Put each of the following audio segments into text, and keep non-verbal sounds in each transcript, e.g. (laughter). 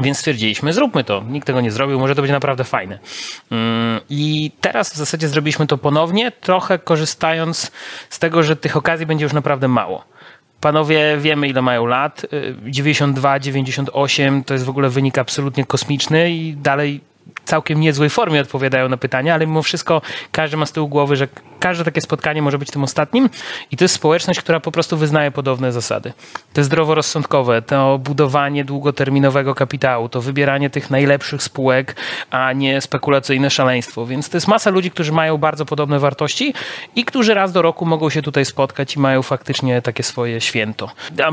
Więc stwierdziliśmy, zróbmy to. Nikt tego nie zrobił, może to będzie naprawdę fajne. Mm, I teraz w zasadzie zrobiliśmy to ponownie, trochę korzystając z tego, że tych okazji będzie już naprawdę mało. Panowie wiemy, ile mają lat. 92, 98 to jest w ogóle wynik absolutnie kosmiczny i dalej całkiem niezłej formie odpowiadają na pytania, ale mimo wszystko każdy ma z tyłu głowy, że każde takie spotkanie może być tym ostatnim i to jest społeczność, która po prostu wyznaje podobne zasady. To zdroworozsądkowe, to budowanie długoterminowego kapitału, to wybieranie tych najlepszych spółek, a nie spekulacyjne szaleństwo. Więc to jest masa ludzi, którzy mają bardzo podobne wartości i którzy raz do roku mogą się tutaj spotkać i mają faktycznie takie swoje święto.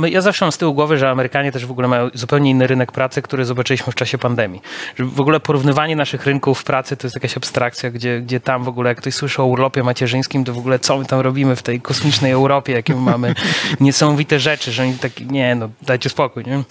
Ja zawsze mam z tyłu głowy, że Amerykanie też w ogóle mają zupełnie inny rynek pracy, który zobaczyliśmy w czasie pandemii. Że w ogóle porównywanie naszych rynków pracy to jest jakaś abstrakcja, gdzie, gdzie tam w ogóle jak ktoś słyszy o urlopie macierzyńskim, to w ogóle co my tam robimy w tej kosmicznej Europie, jakie mamy (laughs) niesamowite rzeczy, że oni tak, nie, no dajcie spokój, nie?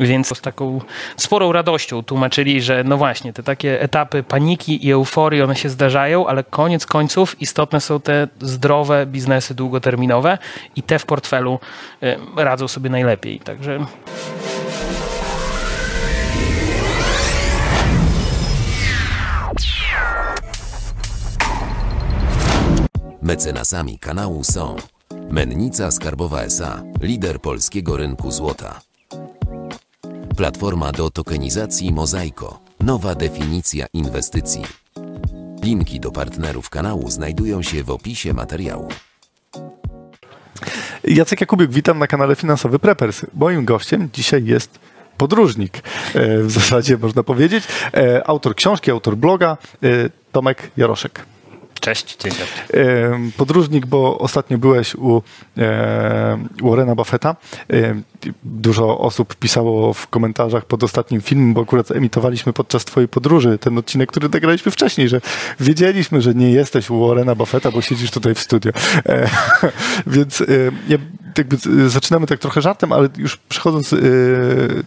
Więc z taką sporą radością tłumaczyli, że no właśnie, te takie etapy paniki i euforii, one się zdarzają, ale koniec końców istotne są te zdrowe biznesy długoterminowe i te w portfelu y, radzą sobie najlepiej. Także Mecenasami kanału są Mennica Skarbowa SA, lider polskiego rynku złota. Platforma do tokenizacji Mozaiko, nowa definicja inwestycji. Linki do partnerów kanału znajdują się w opisie materiału. Jacek Jakubiuk, witam na kanale Finansowy Preppers. Moim gościem dzisiaj jest podróżnik, e, w zasadzie można powiedzieć, e, autor książki, autor bloga, e, Tomek Jaroszek. Cześć, dzień dobry. Podróżnik, bo ostatnio byłeś u Warrena Buffetta. Dużo osób pisało w komentarzach pod ostatnim filmem, bo akurat emitowaliśmy podczas twojej podróży ten odcinek, który nagraliśmy wcześniej, że wiedzieliśmy, że nie jesteś u Warrena Buffetta, bo siedzisz tutaj w studio. E, (laughs) więc ja jakby zaczynamy tak trochę żartem, ale już przechodząc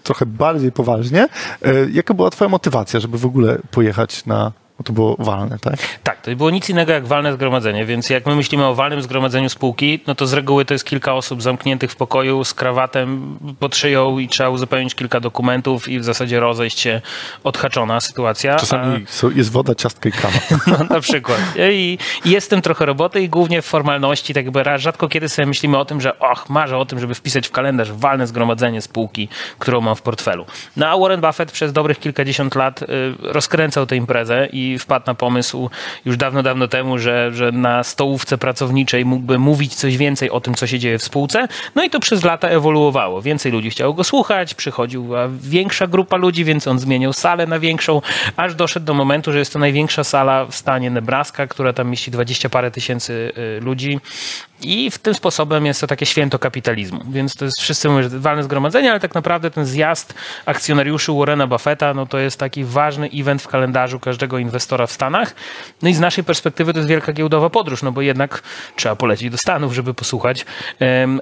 trochę bardziej poważnie, jaka była twoja motywacja, żeby w ogóle pojechać na bo to było walne, tak? Tak, to było nic innego jak walne zgromadzenie, więc jak my myślimy o walnym zgromadzeniu spółki, no to z reguły to jest kilka osób zamkniętych w pokoju z krawatem pod szyją i trzeba uzupełnić kilka dokumentów i w zasadzie rozejść się odhaczona sytuacja. Czasami A... jest woda, ciastka i kawa. (laughs) No na przykład. I, I jest w tym trochę roboty i głównie w formalności, tak jakby rzadko kiedy sobie myślimy o tym, że och, marzę o tym, żeby wpisać w kalendarz walne zgromadzenie spółki, którą mam w portfelu. No a Warren Buffett przez dobrych kilkadziesiąt lat y, rozkręcał tę imprezę i wpadł na pomysł już dawno, dawno temu, że, że na stołówce pracowniczej mógłby mówić coś więcej o tym, co się dzieje w spółce. No i to przez lata ewoluowało. Więcej ludzi chciało go słuchać, przychodziła większa grupa ludzi, więc on zmienił salę na większą, aż doszedł do momentu, że jest to największa sala w stanie Nebraska, która tam mieści dwadzieścia parę tysięcy y, ludzi. I w tym sposobem jest to takie święto kapitalizmu. Więc to jest, wszyscy mówią, że walne zgromadzenie, ale tak naprawdę ten zjazd akcjonariuszy Warrena Buffetta, no to jest taki ważny event w kalendarzu każdego inwestora w Stanach. No i z naszej perspektywy to jest wielka giełdowa podróż, no bo jednak trzeba polecieć do Stanów, żeby posłuchać.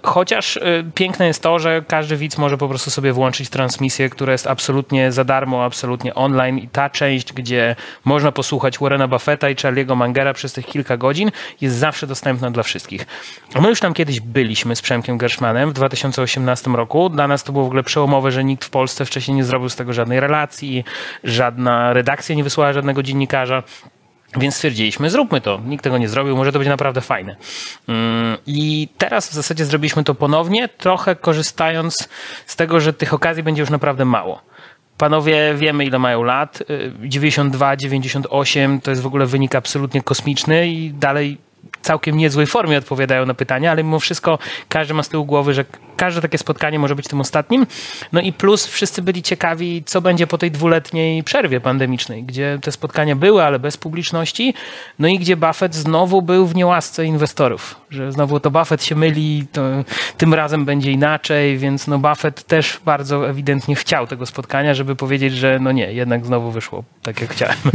Chociaż y, piękne jest to, że każdy widz może po prostu sobie włączyć transmisję, która jest absolutnie za darmo, absolutnie online i ta część, gdzie można posłuchać Warrena Buffetta i Charlie'ego Mangera przez tych kilka godzin jest zawsze dostępna dla wszystkich. My już tam kiedyś byliśmy z Przemkiem Gershmanem w 2018 roku. Dla nas to było w ogóle przełomowe, że nikt w Polsce wcześniej nie zrobił z tego żadnej relacji, żadna redakcja nie wysłała żadnego dziennikarza. Więc stwierdziliśmy, zróbmy to. Nikt tego nie zrobił, może to będzie naprawdę fajne. Mm, I teraz w zasadzie zrobiliśmy to ponownie, trochę korzystając z tego, że tych okazji będzie już naprawdę mało. Panowie wiemy, ile mają lat. 92, 98 to jest w ogóle wynik absolutnie kosmiczny i dalej całkiem niezłej formie odpowiadają na pytania, ale mimo wszystko każdy ma z tyłu głowy, że każde takie spotkanie może być tym ostatnim. No i plus wszyscy byli ciekawi, co będzie po tej dwuletniej przerwie pandemicznej, gdzie te spotkania były, ale bez publiczności. No i gdzie Buffett znowu był w niełasce inwestorów, że znowu to Buffett się myli, to tym razem będzie inaczej, więc no Buffett też bardzo ewidentnie chciał tego spotkania, żeby powiedzieć, że no nie, jednak znowu wyszło tak, jak chciałem. (laughs)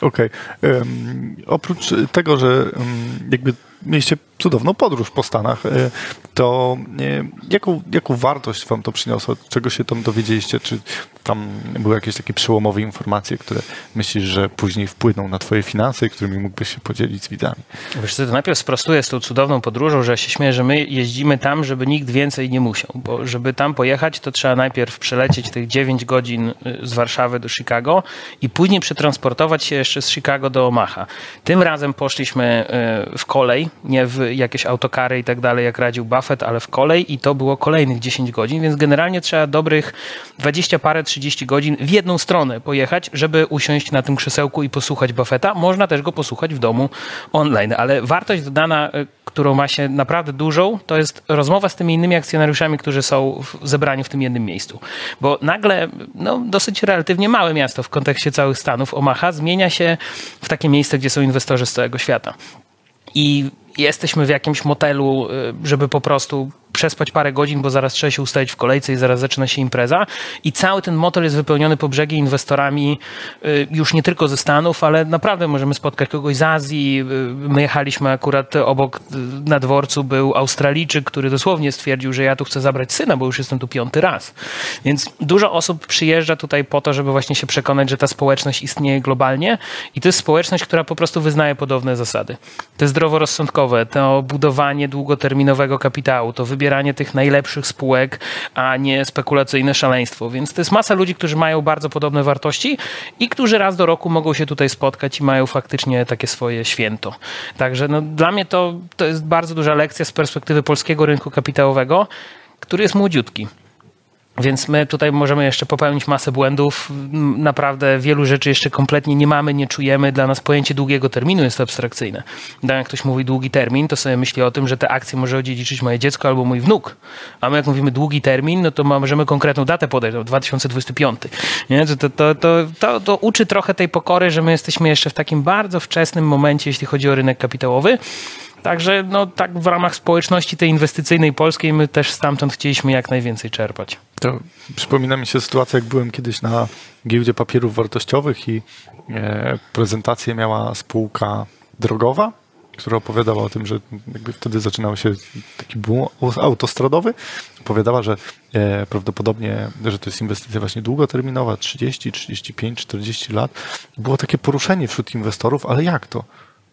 Okej. Okay. Um, oprócz tego, że um, jakby mieliście cudowną podróż po Stanach, e, to e, jaką, jaką wartość wam to przyniosło? Czego się tam dowiedzieliście? Czy tam były jakieś takie przełomowe informacje, które myślisz, że później wpłyną na twoje finanse i którymi mógłbyś się podzielić z widzami? Wiesz co, to najpierw sprostuję z tą cudowną podróżą, że się śmieję, że my jeździmy tam, żeby nikt więcej nie musiał, bo żeby tam pojechać, to trzeba najpierw przelecieć tych 9 godzin y, z Warszawy do Chicago i później przetransportować się jeszcze z Chicago do Omaha. Tym razem poszliśmy y, w kolej, nie w jakieś autokary i tak dalej, jak radził Buffett, ale w kolej i to było kolejnych 10 godzin, więc generalnie trzeba dobrych 20 parę, 30 godzin w jedną stronę pojechać, żeby usiąść na tym krzesełku i posłuchać Buffetta. Można też go posłuchać w domu online, ale wartość dodana, y, którą ma się naprawdę dużą, to jest rozmowa z tymi innymi akcjonariuszami, którzy są w, zebrani w tym jednym miejscu. Bo nagle no, dosyć relatywnie małe miasto w kontekście całych Stanów, Omaha, zmienia się w takie miejsce, gdzie są inwestorzy z całego świata. I jesteśmy w jakimś motelu, y, żeby po prostu przespać parę godzin, bo zaraz trzeba się ustawić w kolejce i zaraz zaczyna się impreza. I cały ten motel jest wypełniony po brzegi inwestorami y, już nie tylko ze Stanów, ale naprawdę możemy spotkać kogoś z Azji. Y, my jechaliśmy akurat obok na dworcu był Australijczyk, który dosłownie stwierdził, że ja tu chcę zabrać syna, bo już jestem tu piąty raz. Więc dużo osób przyjeżdża tutaj po to, żeby właśnie się przekonać, że ta społeczność istnieje globalnie i to jest społeczność, która po prostu wyznaje podobne zasady. Jest zdroworozsądkowe, to budowanie długoterminowego kapitału, to wybieranie wybieranie tych najlepszych spółek, a nie spekulacyjne szaleństwo. Więc to jest masa ludzi, którzy mają bardzo podobne wartości i którzy raz do roku mogą się tutaj spotkać i mają faktycznie takie swoje święto. Także no, dla mnie to, to jest bardzo duża lekcja z perspektywy polskiego rynku kapitałowego, który jest młodziutki. Więc my tutaj możemy jeszcze popełnić masę błędów. Naprawdę wielu rzeczy jeszcze kompletnie nie mamy, nie czujemy. Dla nas pojęcie długiego terminu jest abstrakcyjne. Jak ktoś mówi długi termin, to sobie myśli o tym, że te akcje może odziedziczyć moje dziecko albo mój wnuk. A my jak mówimy długi termin, no to możemy konkretną datę podać, 2025. Nie? To, to, to, to uczy trochę tej pokory, że my jesteśmy jeszcze w takim bardzo wczesnym momencie, jeśli chodzi o rynek kapitałowy. Także no, tak w ramach społeczności tej inwestycyjnej polskiej my też stamtąd chcieliśmy jak najwięcej czerpać. To przypomina mi się sytuacja, jak byłem kiedyś na giełdzie papierów wartościowych i e, prezentację miała spółka drogowa, która opowiadała o tym, że wtedy zaczynał się taki boom autostradowy. Opowiadała, że e, prawdopodobnie, że to jest inwestycja właśnie długoterminowa, 30, 35, 40 lat. Było takie poruszenie wśród inwestorów, ale jak to?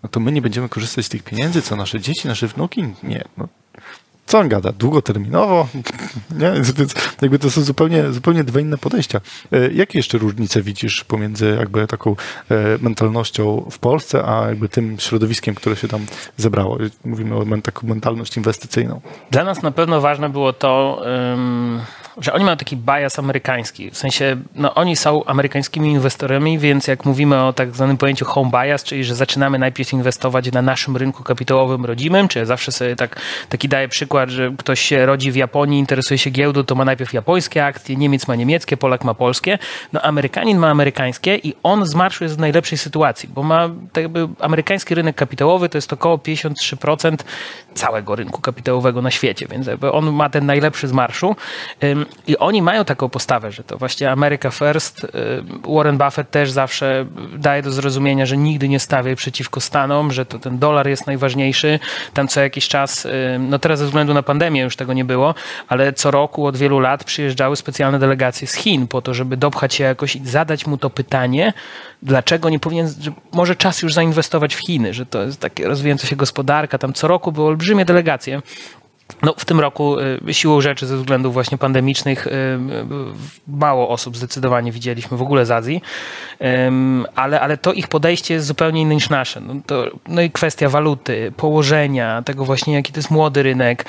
No to my nie będziemy korzystać z tych pieniędzy, co nasze dzieci, nasze wnuki? Nie. No, co on gada? Długoterminowo? Nie? (laughs) Jakby to są zupełnie, zupełnie dwa inne podejścia. E, jakie jeszcze różnice widzisz pomiędzy jakby taką e, mentalnością w Polsce, a jakby tym środowiskiem, które się tam zebrało? Mówimy o taką mentalność inwestycyjną. Dla nas na pewno ważne było to, że oni mają taki bias amerykański. W sensie, no oni są amerykańskimi inwestorami, więc jak mówimy o tak zwanym pojęciu home bias, czyli że zaczynamy najpierw inwestować na naszym rynku kapitałowym rodzimym, czy ja zawsze sobie tak, taki daję przykład, że ktoś się rodzi w Japonii, interesuje się giełdą, to ma najpierw japońskie akcje, Niemiec ma niemieckie, Polak ma polskie. No Amerykanin ma amerykańskie i on z marszu jest w najlepszej sytuacji, bo ma tak jakby amerykański rynek kapitałowy to jest około 53% całego rynku kapitałowego na świecie, więc on ma ten najlepszy z marszu. I oni mają taką postawę, że to właśnie America First. Warren Buffett też zawsze daje do zrozumienia, że nigdy nie stawia przeciwko Stanom, że to ten dolar jest najważniejszy. Tam co jakiś czas, no teraz ze względu na pandemię już tego nie było, ale co roku od wielu lat przyjeżdżały specjalne delegacje z Chin po to, żeby dopchać się jakoś i zadać mu to pytanie, dlaczego nie powinien, że może czas już zainwestować w Chiny, że to jest takie rozwijająca się gospodarka. Tam co roku były olbrzymie delegacje no, w tym roku y, siłą rzeczy ze względów właśnie pandemicznych y, mało osób zdecydowanie widzieliśmy w ogóle z Azji, ale, ale to ich podejście jest zupełnie inne niż nasze. No, to, no i kwestia waluty, położenia, tego właśnie jaki to jest młody rynek.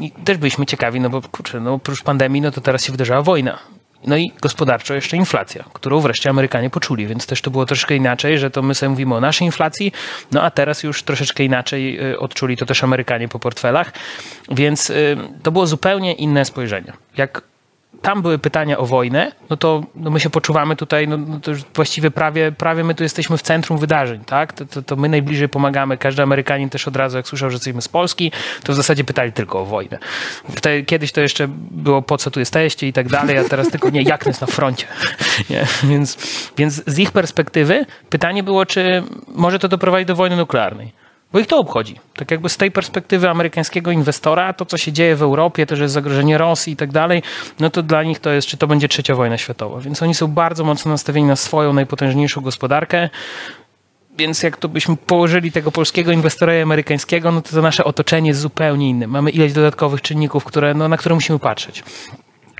I też byliśmy ciekawi, no bo kurczę, no oprócz pandemii, no to teraz się wydarzała wojna. No i gospodarczo jeszcze inflacja, którą wreszcie Amerykanie poczuli, więc też to było troszkę inaczej, że to my sobie mówimy o naszej inflacji, no a teraz już troszeczkę inaczej y, odczuli to też Amerykanie po portfelach, więc y, to było zupełnie inne spojrzenie. Jak tam były pytania o wojnę, no to no my się poczuwamy tutaj, no, no to już właściwie prawie, prawie my tu jesteśmy w centrum wydarzeń, tak? To, to, to, my najbliżej pomagamy. Każdy Amerykanin też od razu, jak słyszał, że jesteśmy z Polski, to w zasadzie pytali tylko o wojnę. Wtedy, kiedyś to jeszcze było po co tu jesteście i tak dalej, a teraz tylko nie, jak jest na froncie. (laughs) Nie? Więc, więc z ich perspektywy pytanie było, czy może to doprowadzić do wojny nuklearnej. Bo ich to obchodzi. Tak jakby z tej perspektywy amerykańskiego inwestora, to co się dzieje w Europie, to, że jest zagrożenie Rosji i tak dalej, no to dla nich to jest, czy to będzie trzecia wojna światowa. Więc oni są bardzo mocno nastawieni na swoją najpotężniejszą gospodarkę. Więc jak to byśmy położyli tego polskiego inwestora i amerykańskiego, no to, to nasze otoczenie jest zupełnie inne. Mamy ileś dodatkowych czynników, które, no, na które musimy patrzeć.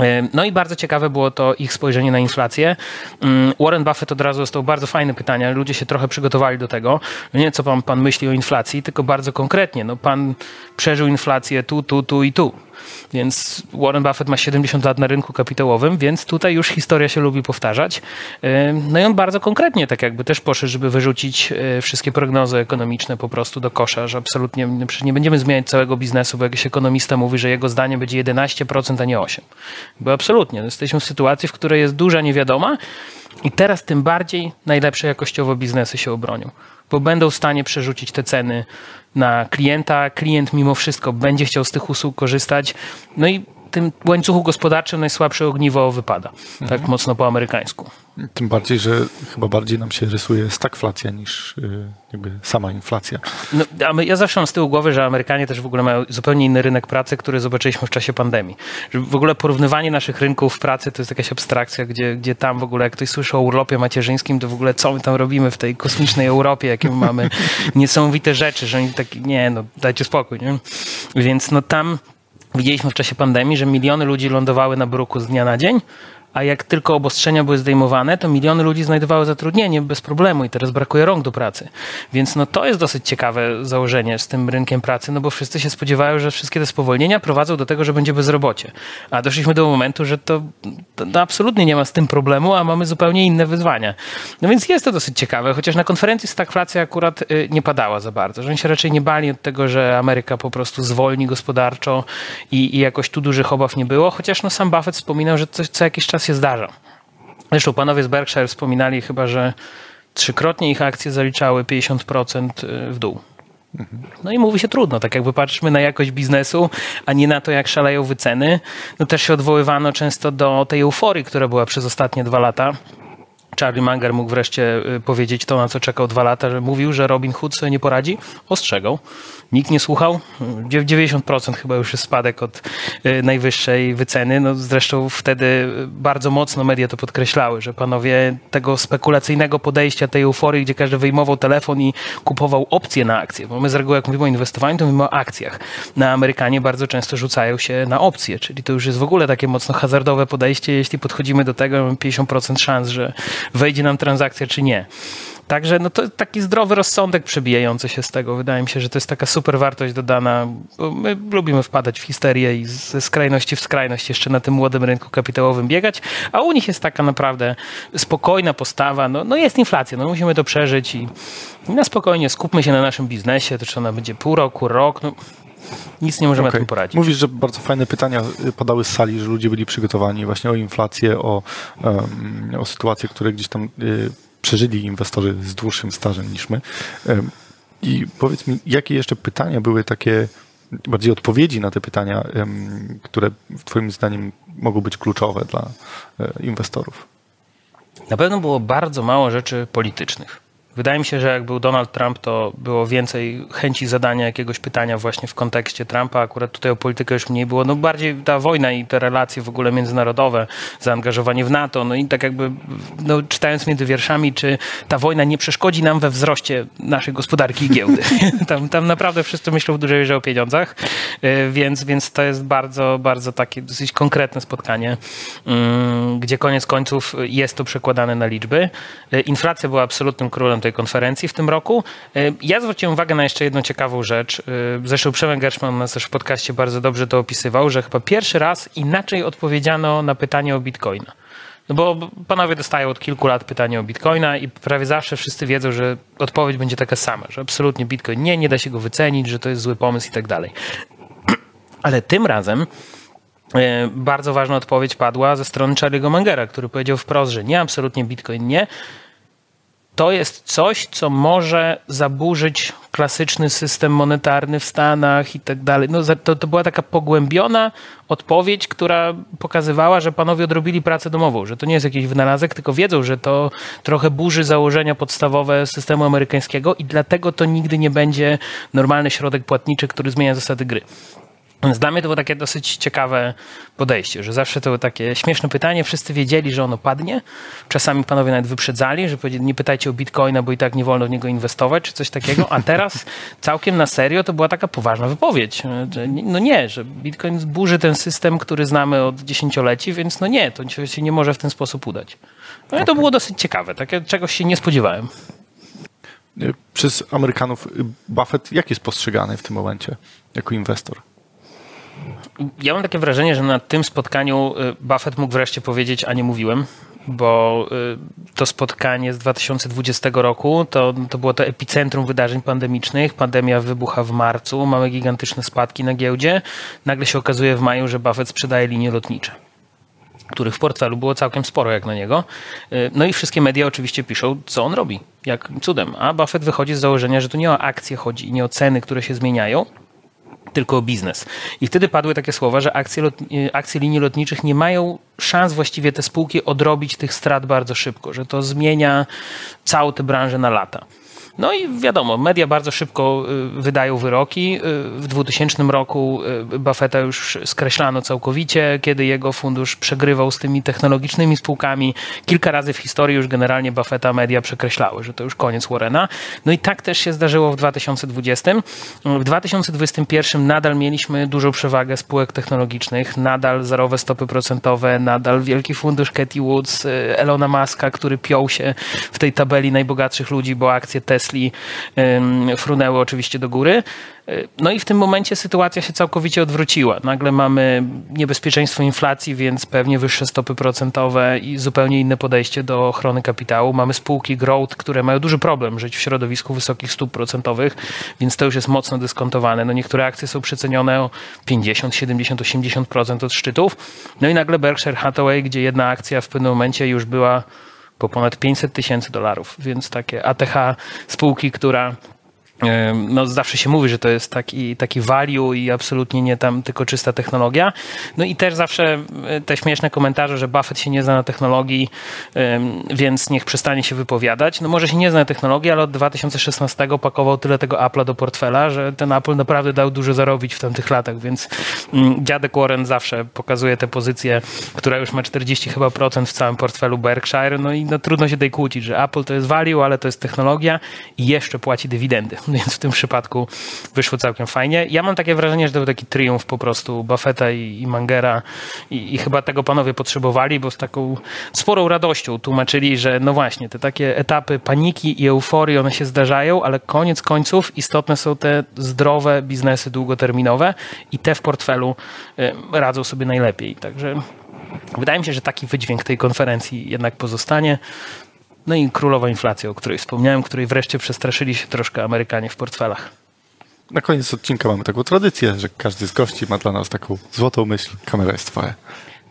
E, no i bardzo ciekawe było to ich spojrzenie na inflację. Mm, Warren Buffett od razu dostał bardzo fajne pytania. Ludzie się trochę przygotowali do tego. No nie co pan, pan myśli o inflacji, tylko bardzo konkretnie. No pan przeżył inflację tu, tu, tu i tu. Więc Warren Buffett ma 70 lat na rynku kapitałowym, więc tutaj już historia się lubi powtarzać. No i on bardzo konkretnie tak jakby też poszedł, żeby wyrzucić e, wszystkie prognozy ekonomiczne po prostu do kosza, że absolutnie nie będziemy zmieniać całego biznesu, bo jakiś ekonomista mówi, że jego zdanie będzie 11%, a nie 8%. Bo absolutnie, jesteśmy w sytuacji, w której jest duża niewiadoma i teraz tym bardziej najlepsze jakościowo biznesy się obronią bo będą w stanie przerzucić te ceny na klienta. Klient mimo wszystko będzie chciał z tych usług korzystać. No i tym łańcuchu gospodarczym najsłabsze ogniwo wypada. Tak mhm. Tak mocno po amerykańsku. Tym bardziej, że chyba bardziej nam się rysuje stagflacja niż y, jakby sama inflacja. No, a my, ja zawsze mam z tyłu głowy, że Amerykanie też w ogóle mają zupełnie inny rynek pracy, który zobaczyliśmy w czasie pandemii. Że w ogóle porównywanie naszych rynków pracy to jest jakaś abstrakcja, gdzie, gdzie tam w ogóle jak ktoś słyszy o urlopie macierzyńskim, to w ogóle co my tam robimy w tej kosmicznej Europie, jakie my mamy (laughs) niesamowite rzeczy, że oni tak, nie no, dajcie spokój, nie? Więc no tam Widzieliśmy w czasie pandemii, że miliony ludzi lądowały na bruku z dnia na dzień, a jak tylko obostrzenia były zdejmowane, to miliony ludzi znajdowały zatrudnienie bez problemu i teraz brakuje rąk do pracy. Więc no to jest dosyć ciekawe założenie z tym rynkiem pracy, no bo wszyscy się spodziewają, że wszystkie te spowolnienia prowadzą do tego, że będzie bezrobocie. A doszliśmy do momentu, że to, to, to absolutnie nie ma z tym problemu, a mamy zupełnie inne wyzwania. No więc jest to dosyć ciekawe, chociaż na konferencji stagflacja akurat y, nie padała za bardzo, że oni się raczej nie bali od tego, że Ameryka po prostu zwolni gospodarczo i, i jakoś tu dużych obaw nie było, chociaż no sam Buffett wspominał, że co, co jakiś czas się zdarza. Zresztą panowie z Berkshire wspominali chyba, że trzykrotnie ich akcje zaliczały 50% y, w dół. No i mówi się trudno, tak jakby patrzymy na jakość biznesu, a nie na to, jak szaleją wyceny. No też się odwoływano często do tej euforii, która była przez ostatnie dwa lata. Charlie Munger mógł wreszcie y, powiedzieć to, na co czekał dwa lata, że mówił, że Robin Hood sobie nie poradzi. Ostrzegał. Nikt nie słuchał. 90% chyba już jest spadek od y, najwyższej wyceny. No zresztą wtedy bardzo mocno media to podkreślały, że panowie tego spekulacyjnego podejścia, tej euforii, gdzie każdy wyjmował telefon i kupował opcje na akcje. Bo my z reguły jak mówimy o inwestowaniu, to mówimy o akcjach. Na Amerykanie bardzo często rzucają się na opcje, czyli to już jest w ogóle takie mocno hazardowe podejście. Jeśli podchodzimy do tego, mamy 50% szans, że wejdzie nam transakcja czy nie. Także no to taki zdrowy rozsądek przebijający się z tego. Wydaje mi się, że to jest taka super wartość dodana. My lubimy wpadać w histerię i ze skrajności w skrajność jeszcze na tym młodym rynku kapitałowym biegać, a u nich jest taka naprawdę spokojna postawa. No, no jest inflacja, no musimy to przeżyć i, i na spokojnie skupmy się na naszym biznesie, to czy ona będzie pół roku, rok, no nic nie możemy okay. tym poradzić. Mówisz, że bardzo fajne pytania padały z sali, że ludzie byli przygotowani właśnie o inflację, o, o sytuacje, które gdzieś tam y, przeżyli inwestorzy z dłuższym stażem niż my. I powiedz mi, jakie jeszcze pytania były takie, bardziej odpowiedzi na te pytania, które Twoim zdaniem mogą być kluczowe dla e, inwestorów? Na pewno było bardzo mało rzeczy politycznych. Wydaje mi się, że jak był Donald Trump, to było więcej chęci zadania jakiegoś pytania właśnie w kontekście Trumpa. Akurat tutaj o politykę już mniej było. No bardziej ta wojna i te relacje w ogóle międzynarodowe, zaangażowanie w NATO. No i tak jakby no, czytając między wierszami, czy ta wojna nie przeszkodzi nam we wzroście naszej gospodarki i giełdy. (laughs) tam, tam naprawdę wszyscy myślą w dużej mierze o pieniądzach, y, więc, więc to jest bardzo, bardzo takie dosyć konkretne spotkanie, mm, gdzie koniec końców jest to przekładane na liczby. Y, inflacja była absolutnym królem tej konferencji w tym roku. E, ja zwróciłem uwagę na jeszcze jedną ciekawą rzecz. E, zresztą Przemek Gerszman nas też w podcaście bardzo dobrze to opisywał, że chyba pierwszy raz inaczej odpowiedziano na pytanie o Bitcoina. No bo panowie dostają od kilku lat pytanie o Bitcoina i prawie zawsze wszyscy wiedzą, że odpowiedź będzie taka sama, że absolutnie Bitcoin nie, nie da się go wycenić, że to jest zły pomysł i tak dalej. (clears throat) Ale tym razem e, bardzo ważna odpowiedź padła ze strony Charlie'ego Mangera, który powiedział wprost, że nie, absolutnie Bitcoin nie, to jest coś, co może zaburzyć klasyczny system monetarny w Stanach i tak dalej. No, to, to była taka pogłębiona odpowiedź, która pokazywała, że panowie odrobili pracę domową, że to nie jest jakiś wynalazek, tylko wiedzą, że to trochę burzy założenia podstawowe systemu amerykańskiego i dlatego to nigdy nie będzie normalny środek płatniczy, który zmienia zasady gry. Więc dla mnie to było takie dosyć ciekawe podejście, że zawsze to było takie śmieszne pytanie, wszyscy wiedzieli, że ono padnie. Czasami panowie nawet wyprzedzali, że nie pytajcie o bitcoina, bo i tak nie wolno w niego inwestować, czy coś takiego. A teraz całkiem na serio to była taka poważna wypowiedź. Że no nie, że bitcoin zburzy ten system, który znamy od dziesięcioleci, więc no nie, to się nie może w ten sposób udać. No i to było dosyć ciekawe, takie czegoś się nie spodziewałem. Przez Amerykanów Buffett jak jest postrzegany w tym momencie jako inwestor? Ja mam takie wrażenie, że na tym spotkaniu y, Buffett mógł wreszcie powiedzieć, a nie mówiłem, bo y, to spotkanie z 2020 roku to, to było to epicentrum wydarzeń pandemicznych. Pandemia wybucha w marcu, mamy gigantyczne spadki na giełdzie. Nagle się okazuje w maju, że Buffett sprzedaje linie lotnicze których w portfelu było całkiem sporo jak na niego. Y, no i wszystkie media oczywiście piszą, co on robi, jak cudem. A Buffett wychodzi z założenia, że tu nie o akcje chodzi, nie o ceny, które się zmieniają, tylko o biznes. I wtedy padły takie słowa, że akcje, lot, akcje linii lotniczych nie mają szans właściwie te spółki odrobić tych strat bardzo szybko, że to zmienia całą tę branżę na lata. No i wiadomo, media bardzo szybko y, wydają wyroki. Y, w 2000 roku y, Buffetta już skreślano całkowicie, kiedy jego fundusz przegrywał z tymi technologicznymi spółkami. Kilka razy w historii już generalnie Buffetta media przekreślały, że to już koniec Warrena. No i tak też się zdarzyło w 2020. W 2021 nadal mieliśmy dużą przewagę spółek technologicznych, nadal zerowe stopy procentowe, nadal wielki fundusz Katie Woods, Elona Muska, który piął się w tej tabeli najbogatszych ludzi, bo akcje Tesla Tesli frunęły oczywiście do góry. No i w tym momencie sytuacja się całkowicie odwróciła. Nagle mamy niebezpieczeństwo inflacji, więc pewnie wyższe stopy procentowe i zupełnie inne podejście do ochrony kapitału. Mamy spółki growth, które mają duży problem żyć w środowisku wysokich stóp procentowych, więc to już jest mocno dyskontowane. No niektóre akcje są przecenione o 50, 70, 80% od szczytów. No i nagle Berkshire Hathaway, gdzie jedna akcja w pewnym momencie już była po ponad 500 tysięcy dolarów, więc takie ATH spółki, która no zawsze się mówi, że to jest taki, taki value i absolutnie nie tam tylko czysta technologia. No i też zawsze e, te śmieszne komentarze, że Buffett się nie zna na technologii, więc niech przestanie się wypowiadać. No może się nie zna na technologii, ale od 2016 pakował tyle tego Apple'a do portfela, że ten Apple naprawdę dał dużo zarobić w tamtych latach, więc mm, dziadek Warren zawsze pokazuje tę pozycję, która już ma 40 chyba procent w całym portfelu Berkshire, no i no, trudno się tutaj kłócić, że Apple to jest value, ale to jest technologia i jeszcze płaci dywidendy (laughs) więc w tym przypadku wyszło całkiem fajnie. Ja mam takie wrażenie, że to był taki triumf po prostu Buffetta i, i Mangera i, i, chyba tego panowie potrzebowali, bo z taką sporą radością tłumaczyli, że no właśnie, te takie etapy paniki i euforii, one się zdarzają, ale koniec końców istotne są te zdrowe biznesy długoterminowe i te w portfelu y, radzą sobie najlepiej. Także wydaje mi się, że taki wydźwięk tej konferencji jednak pozostanie. No i królowa inflacja, o której wspomniałem, której wreszcie przestraszyli się troszkę Amerykanie w portfelach. Na koniec odcinka mamy taką tradycję, że każdy z gości ma dla nas taką złotą myśl. Kamera jest twoja.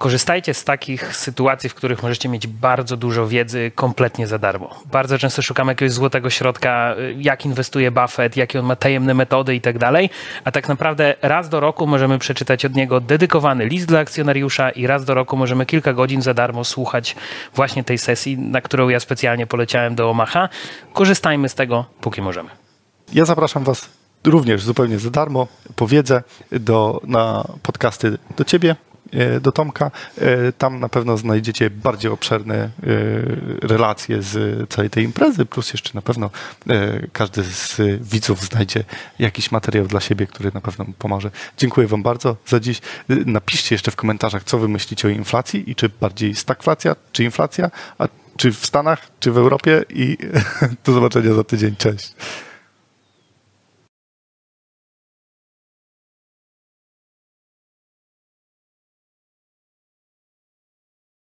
Korzystajcie z takich sytuacji, w których możecie mieć bardzo dużo wiedzy kompletnie za darmo. Bardzo często szukamy jakiegoś złotego środka, jak inwestuje Buffett, jakie on ma tajemne metody i tak dalej, a tak naprawdę raz do roku możemy przeczytać od niego dedykowany list dla akcjonariusza i raz do roku możemy kilka godzin za darmo słuchać właśnie tej sesji, na którą ja specjalnie poleciałem do Omaha. Korzystajmy z tego, póki możemy. Ja zapraszam Was również zupełnie za darmo po wiedzę do, na podcasty do Ciebie, do Tomka. E, tam na pewno znajdziecie bardziej obszerne e, relacje z całej tej imprezy, plus jeszcze na pewno każdy z widzów znajdzie jakiś materiał dla siebie, który na pewno mu pomoże. Dziękuję Wam bardzo za dziś. Napiszcie jeszcze w komentarzach, co Wy myślicie o inflacji i czy bardziej stagflacja, czy inflacja, a czy w Stanach, czy w Europie i (laughs) do zobaczenia za tydzień. Cześć.